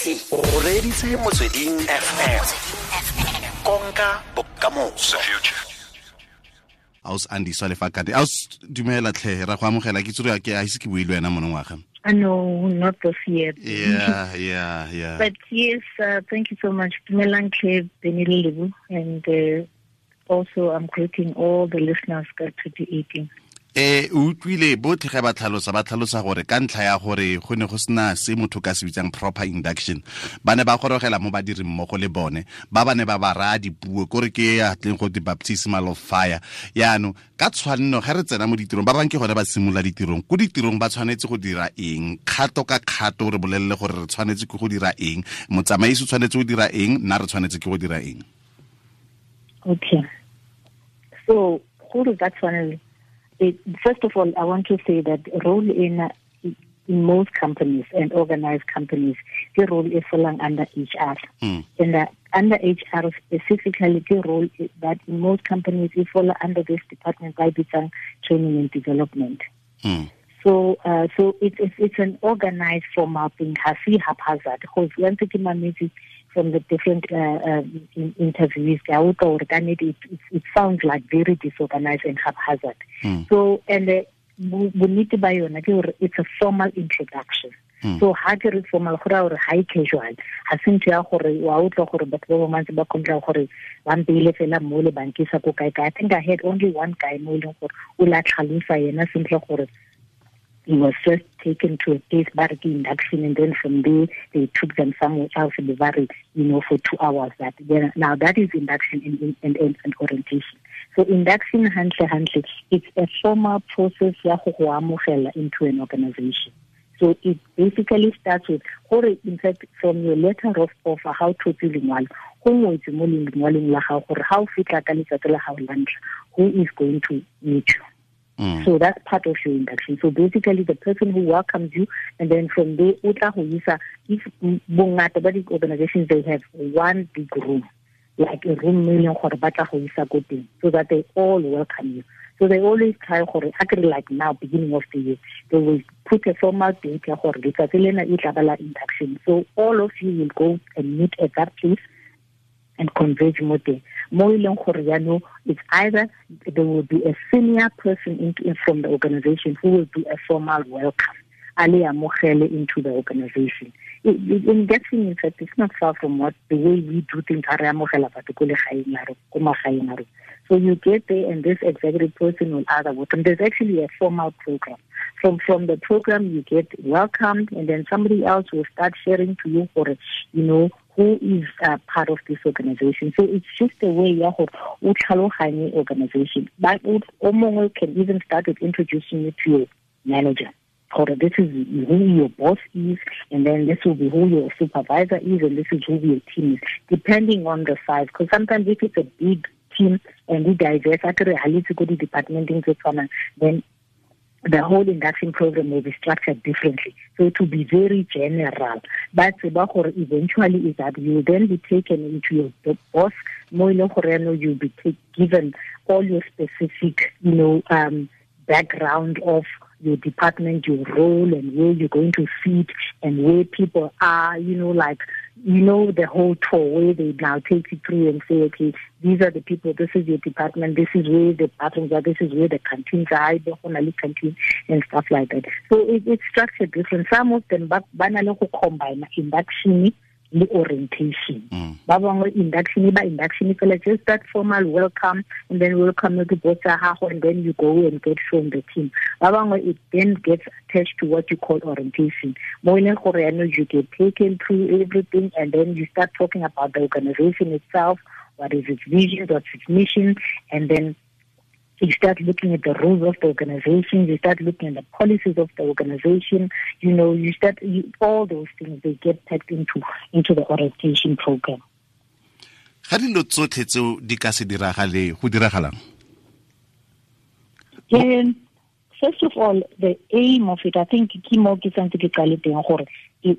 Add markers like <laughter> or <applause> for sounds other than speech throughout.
motse o reditse motsweding fm konka bokamoso. Aus Andiswa Lefakane aus dumela tlhe ra go amogela ke tsore ke a ise ke buile wena monongwaga Uh, no, not this year. yeah <laughs> yeah yeah. But yes, uh, thank you so much, Dumelang Clay Benilibu, and uh, also I'm greeting all the listeners to the 18. Eh o utlwile botlhe ge ba tlhalosa ba tlhalosa gore ka ntlha ya gore go ne go sena se motho ka se bitsang proper induction ba ne ba gorogela mo badiri mmogo le bone ba ba ne ba ba raya dipuo kore ke ya tleng go the baptismal of fire. Yaanong ka tshwanno ge re tsena mo ditirong ba bangwe ke gone ba simolola ditirong. Ko ditirong ba tshwanetse go dira eng? Kgato ka kgato re bolelele gore re tshwanetse ke go dira eng? Motsamaisi o tshwanetse go dira eng? Nna re tshwanetse ke go dira eng? Okay. So, does that one? It, first of all, I want to say that role in uh, in most companies and organized companies, the role is falling under HR. Mm. And uh, under HR specifically, the role is that in most companies is fall under this department by Bitsang Training and Development. Mm. So, uh, so it's it's it's an organized formal thing. Hasi haphazard. Because it mamisi from the different uh, um, in, interviews, they are also organic. It, it, it sounds like very disorganized and haphazard. Mm. So, and uh, bo- bonnete ba yona ke gore it's a formal introduction. Mm. so ha ke re formal go raya gore high casual ga se ntho ya gore wa utlwa gore batho ba bamantse ba complain gore ba mpeile fela mo le bankisa ko kae kae i think i had only one guy mo e leng gore o la tlhalosa yena sentle gore he was first taken to a case barrack induction and then from there they took them somewhere else in the barrack, you know, for two hours. That then, now that is induction and, and, and, and orientation. So induction handle handle it's a formal process into an organization. So it basically starts with or in fact from your letter of offer how to feel lengwalo go ngwetse who is going to meet you Mm. so that's part of your induction. So basically, the person who welcomes you, and then from there, uta ho isa. If di organizations they have one big room, like a room million gore ba tla go isa ko teng, so that they all welcome you. So they always try gore actually like now, beginning of the year, they will put a formal date la induction. So all of you will go and meet at that place and converge mo teng. Mo e leng it's either there will be a senior person into, from the organization who will do a formal welcome. A le amogele into the organization It- it- induction in fact it's not far from what the way we do things ha re amogela batho ko legaeng la rona ko so you get there and this executive person will either and there's actually a formal program. From from the program you get welcomed and then somebody else will start sharing to you for you know who is uh, part of this organization. So it's just a way ya gore o tlhaloganye organization. But o can even start with introducing you to your manager this is who your boss is, and then this will be who your supervisor is, and this is who your team is, depending on the size. Because sometimes if it's a big team and we diverse, actually, need to go to department in then the whole induction program will be structured differently. So it will be very general. But eventually is that you will then be taken into your boss. More you'll be given all your specific, you know, um, background of your department, your role, and where you're going to sit, and where people are. You know, like you know the whole tour where they now take you through and say, okay, these are the people. This is your department. This is where the bathrooms are. This is where the canteens are. The Honali canteen and stuff like that. So it, it's structured different. Some of them, but combine induction le orientation. Mm. ba bangwe induction ba induction fela just that formal welcome and then welcome to boss gago and then you go and get shown the team ba bangwe it then gets attached to what you call orientation mo e leng gore you get taken through everything and then you start talking about the organization itself what is its vision what's its mission and then you start looking at the rules of the organization, you start looking at the policies of the organization, you know, you start you, all those things they get packed into into the orientation program. ga dilo tsotlhe tseo di ka se diragale go diragalang And first of all, the aim of it, I think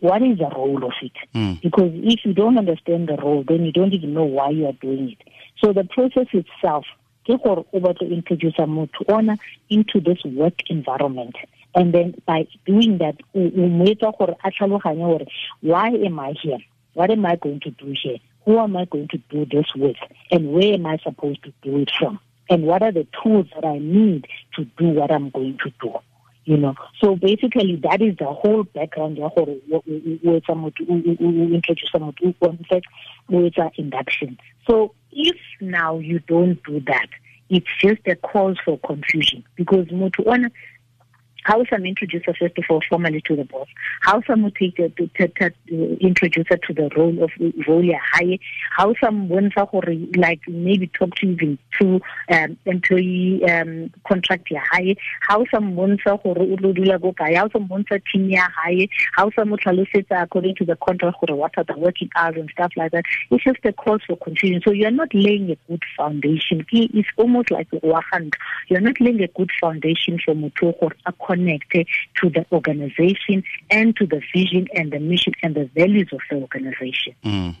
what is the role of it? Mm. Because if you don't understand the role, then you don't even know why you are doing it. So the process itself, ke gore o batla introduce motho ona into this work environment. And then by doing that o o mo gore a tlhaloganye gore why am i here? What am i going to do here? Who am i going to do this with? And where am i supposed to do it from? And what are the tools that i need to do what i'm going to do you know. So basically that is the whole background ya gore o etsa introduce motho o in fact o induction. So if now you don't do that it's just a cause for confusion because motho ona how some introduce her first of all formally to the boss? How some would take to, to, to, introduce her to the role of role high how some gore like maybe talk to even to um, employee um, contract high how some kae? How some wants team ya high how some tlhalosetsa according to the contract gore what are the working hours and stuff like that? It's just a cause for confusion. So you're not laying a good foundation. It's almost like you're not laying a good foundation for a connected to the organization and to the vision and the mission and the values of the organization. Mm.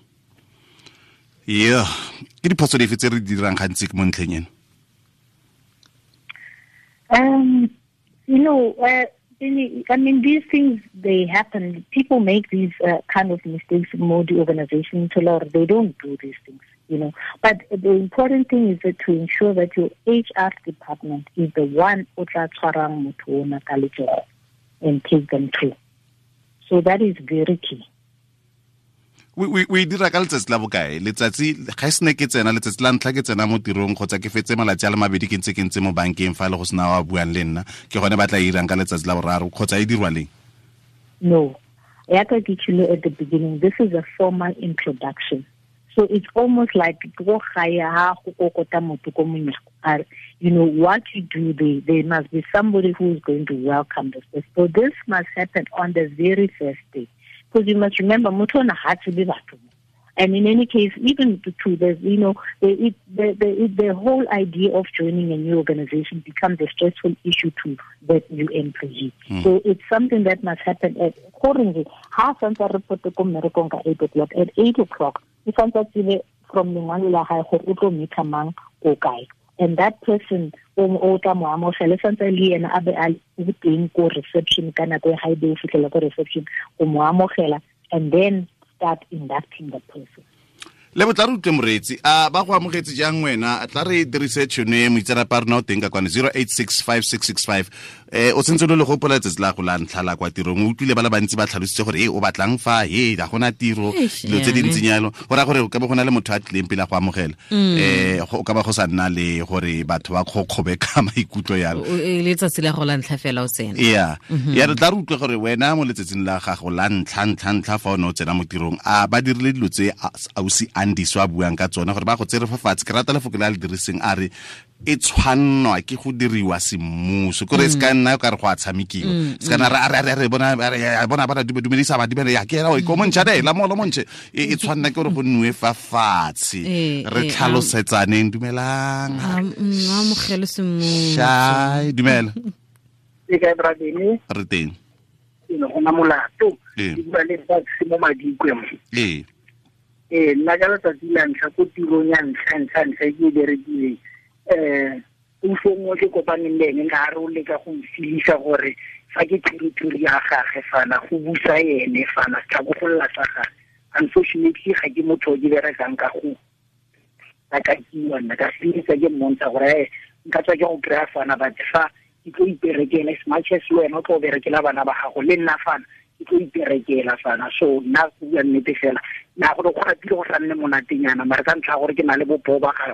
Yeah. Ke diphoso dife tse re dirang gantsi mo ntlheng? Um, you know, uh, I mean, these things they happen. People make these uh, kind of mistakes more the organization to Lord. They don't do these things you know. But the important thing is that to ensure that your HR department is the one who tshwarang motho and take them through. So that is very key. we we dira ka letsatsi la bokae letsatsi ga e sene ke tsena letsatsi la ntlha ke tsena mo tirong kgotsa ke fetse malatsi a le mabedi ke ntse ke ntse mo bankeng fa le go sena wa buang le nna ke gone ba tla irang ka letsatsi la boraro kgotsa e dirwa leng no yaka ke at the beginning this is a formal introduction so it's almost like you know what you do there there must be somebody who is going to welcome this so this must happen on the very first day because you must remember motho ona ha tsebe batho and in any case, even to the, you know, the, the, the, the whole idea of joining a new organization becomes a stressful issue to the new employee. Mm. So it's something that must happen at, accordingly. Half a report to 8 o'clock. At 8 o'clock, if I'm from the Manila High, go meet a man or guy. And that person, o tla mo amogela santse le ena a be a le teng ko reception ka nako e ga e be o fitlhela ko reception o mo amogela and then start inducting the person le botla re utlwe moreetsi a ba go amogetse jang wena? Tla re dirise tšhono e moitseanape a rona o teng ka kwane 08656665 eh o sentse le gopola letsatsi la go la ntlha la kwa tirong o utlwile ba le bantsi ba tlhalositse gore e o batlang fa? E ga gona tiro. Dilo tse di ntsinyalo go raya gore o ka be go na le motho a tlileng pele a go amogela. Um o ka ba go sa nna le gore batho ba kgokgobe ka <laughs> maikutlo yalo. Letsatsi la go la ntlha fela o tsena. Ya ya re tla re utlwe gore wena mo letsatsing la gago la ntlha ntlha ntlha fa o ne o tsena mo tirong a ba dirile dilo tse ausi andiso a buang ka tsone gore ba go tsere fa fatshe. Ke rata lefoko le a le diriseng a re e tshwannwa ke go diriwa semmuso. Kore se ka nna ka re go a tshamekiwa. Se ka nna re bona bana dumedisa badumele ya ke era ko montšha la molo montšhe. E tshwanna ke gore go nniwe fa fatshe. Re tlhalosetsaneng dumelang. shai dumela. Re teng. Gona molato. Ke bua le fatshe mo madikwe mo. Ee ee nna ka letsatsi la ntlha ko tirong ya ntlha ntlha ntlha ke e berekileng um puso nngwe ke kopaneng le ene nka re o leka go nfilisa gore fa ke territory ya gage fana go busa ene fana tla ko golla sa gage. Unfortunately ga ke motho o ke berekang ka go takakiwa nna ka filisa ke mmontsha gore e nka tswa ke go kry-a fana but fa ke tlo iperekela as as wena o tlo berekela bana ba gago le nna fana ke tlo iperekela fana so nna go bua nnete fela. Na gore go ratile go sa nne monatenyana mare ka ntlha gore ke na le bopoo baka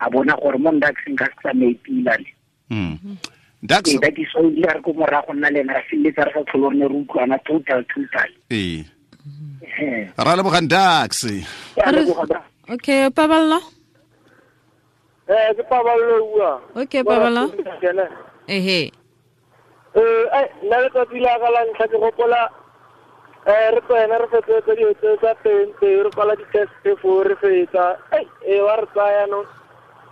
a bona gore mo ndaxeng ka se tsamae pilane dax ee that is all re ko morago nna le ena ra feleletsa re sa tlhole re ne re utlwana total total. Ee. Ra lebogang dax okay paballo? Eh ke paballo bua. Okay paballo. Ehe. eh nna le tsatsi la ka la ntlha ke gopola eh re tsena re fetse dilo tsa pente re kwala di-test fo re fetsa. Ee wa re tsaya no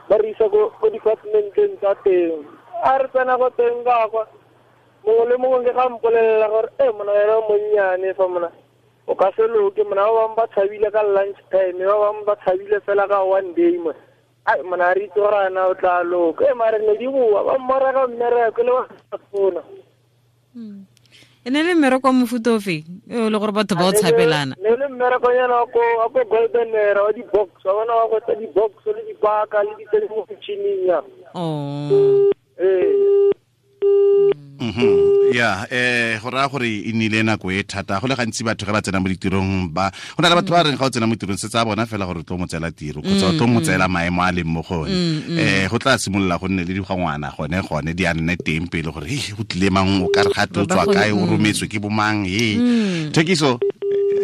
ba re isa ko departmenteng tsa teng. A re tsena ko teng ka kwa. Mongwe le mongwe ke ga mpolelela gore e mona wena o monnyane fa mona. O ka se loke mona ba bangwe ba tshabile ka lunch time ba bangwe ba tshabile fela ka one day mo ai mona re itse gore ana o tla loka. E mare ne di bua ba mmoreka mmereko le wa fona e ne le mmereko wa mofuta ofe o le gore batho ba o tshapelana. ne le mmerekonyana wa ko wa ko golden era wa di-box wa bona wa go tsa di-box le dipaka le ditsedi mo metšhining ya oh. Ee. Ya eh go raya gore e nnile nako e thata. Go le gantsi batho ge ba tsena mo ditirong ba go na le batho ba reng ga o tsena mo ditirong se tsa bona fela gore o tlo mo tseela tiro kgotsa o tlo mo tseela maemo a leng mo gone eh go tla simolola go nne le digongwana gone gone di a nne teng pele gore e go tlile mang? O ka re ga o Ba- ba tswa kae? O mm. rometswe ke bomang e thekiso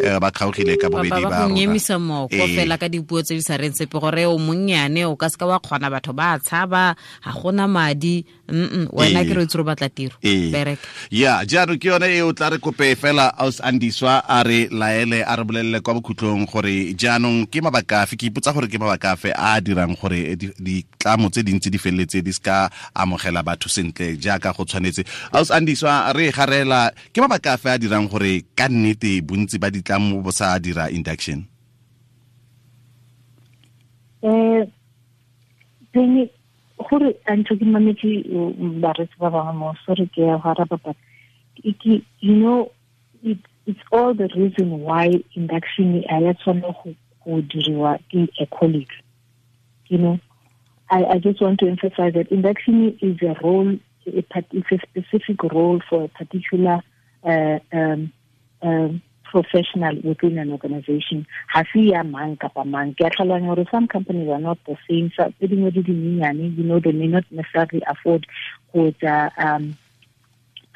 eh, ba kgaogile ka bobedi ba rona. nyemisa moko Eh, fela ka dipuo tse di sa reng sepe gore o monnyane o ka se ka wa kgona batho ba a tshaba ga gona madi mm wena ke re o itse re batla tiro. Ee. Bereka ya jaanong ke yone e o tla re kope fela aus andiswa a re laele a re bolelele kwa bokhutlong gore jaanong ke mabaka afe ke ipotsa gore ke mabaka afe a dirang gore di- ditlamo tse dintsi di feleletse di ska amogela batho sentle jaaka go tshwanetse. Aus andiswa re e garela ke mabaka afe a dirang gore ka nnete bontsi ba ditlamo bo sa dira induction? Eh then gore ke mametse baretsi ba bangwe mo ke ya go araba but you know it, it's all the reason why induction a ya tshwane go diriwa ke a colleague you know I, I just want to emphasize that induction is a role a, it's a specific role for a particular uh, um, um, professional within an organization. Ha se ya mang kapa mang. Ke some companies are not the same. So tse dingwe di dinyenyane you know they may not necessarily afford go um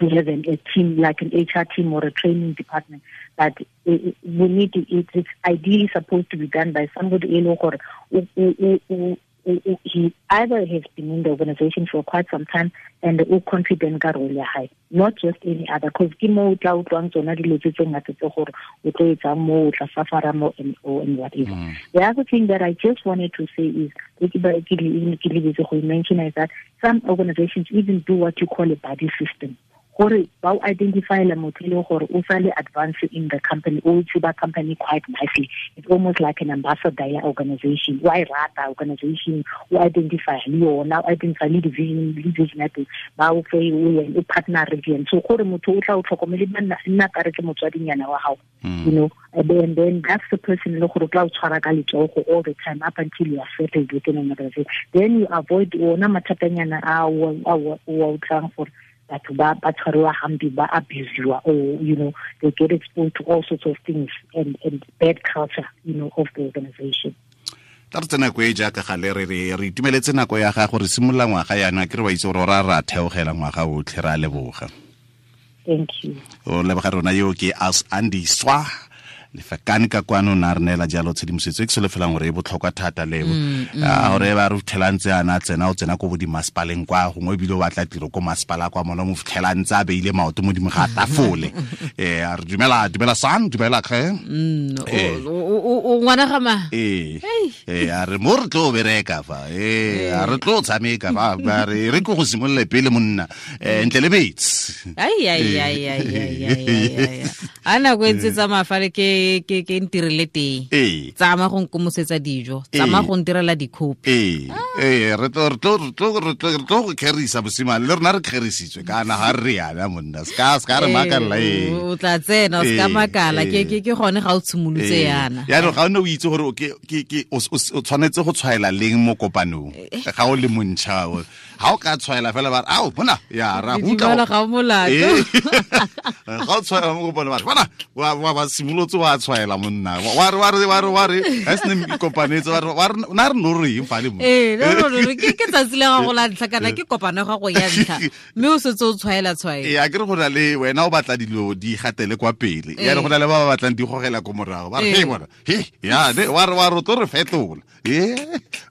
to have an, a team like an HR team or a training department. But we need to, it, it's ideally supposed to be done by somebody e leng o- o- o- o- o- o- he either has been in the organization for quite some time and o confident ka role ya hae not just any other because ke mo o tla utlwang tsona dilo tse tse ngata tse gore o tlo etsa mo o tla safara mo and, or and whatever. Mm. The other thing that I just wanted to say is ke ba- ke le- ke lebetse go mention is that some organizations even do what you call a buddy system gore ba o identifyela motho e leng gore o sa le advance in the company o tseba company quite nicely. It's almost like an ambassador ya organization. Wa e rata organization o identify le yona o identify le division le vision ya teng. Ba o fe o partner yena. So gore motho o tla o tlhokomele nna nna ka re ke motswadinyana wa gago hmm. you know. And then, that's the person le gore o tla o tshwara ka letsogo all the time up until you are settled within an organization. Then you avoid ona mathatanyana a o a o- o a utlwang gore batho ba ba tshwariwa hampi ba abusiwa or you know they get exposed to all sorts of things and and bad culture you know of the organization. Tla re tsena ko e jaaka gale re re re itumeletse nako ya gago re simolola ngwaga yana ke re wa itse gore o ra ra theogela ngwaga otlhe re a leboga. Thank you. O leboga rona yo ke as andiswa lefakane ka kwano na re neela jalo tshedimosetso e ke selofelang gore e botlhokwa thata lebo a ah, gore ba re fitlhela ana tsena o tsena ko bo dimasepaleng kwa gongwe ebile o batla tiro ko masepala kwa mona mo fitlhela a beile maoto mo dimo ga tafole. Um <laughs> a re dumela dumela san dumela kge eh. ngwana gama ee eh. a re mo re tlo o bereka fa. E a re tlo o tshameka fare <laughs> re re go simolole pele monna um ntle le betsi <laughs> a nako e tsa mafale ke ke ke ntirele teng. Ee. Tsama go nkomosetsa dijo. Tsama Eh. go ntirela dikhopi ee. Ee re tlo re tlo re tlo re tlo re tlo go kgerisa mosimane le rona re kgerisitswe. Kana ga re yana monna. Ska ska re makalela Eh, ee o tla tsena o ska Eh, makala ke ke ke gone ga o tshimolotse yana yana. No ga o ne o itse gore o ke- ke- ke- o tshwanetse go tshwaela leng mo kopanong? Ga o le montšha o- ga o ka tshwaela fela ba re ao bona ya ra go ga o molato. Ee. <laughs> ga o tshwaela mo kopanong bare bona wa wa ba simolotse wa tshwaela monna. Wa re re re re. Ga se ne ikopanetse re re na re no reng fa le mo ee ke tsatsi le gago la ntlha kana ke kopano gago ya ntlha? Mme o setse o tshwaela tshwaela. Ee a kere go na le wena o batla dilo di gatele kwa pele. Yane yaane go na le ba ba batlang di gogela ko morago. Ba re Ee. he bona he ya wa re re tlo re fetola. Ee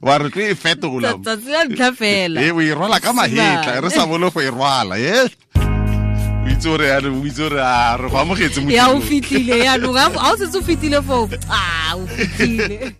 wa re tlo e fetola. Tsatsi la ntlha fela. E o e rwala ka mahetla re sa bole go e rwala e o itse gore yaanong o itse gore a re go amogetse ya o modimo. fitlhile yaanong ga o setse o fetile foo a o fitlhile <laughs>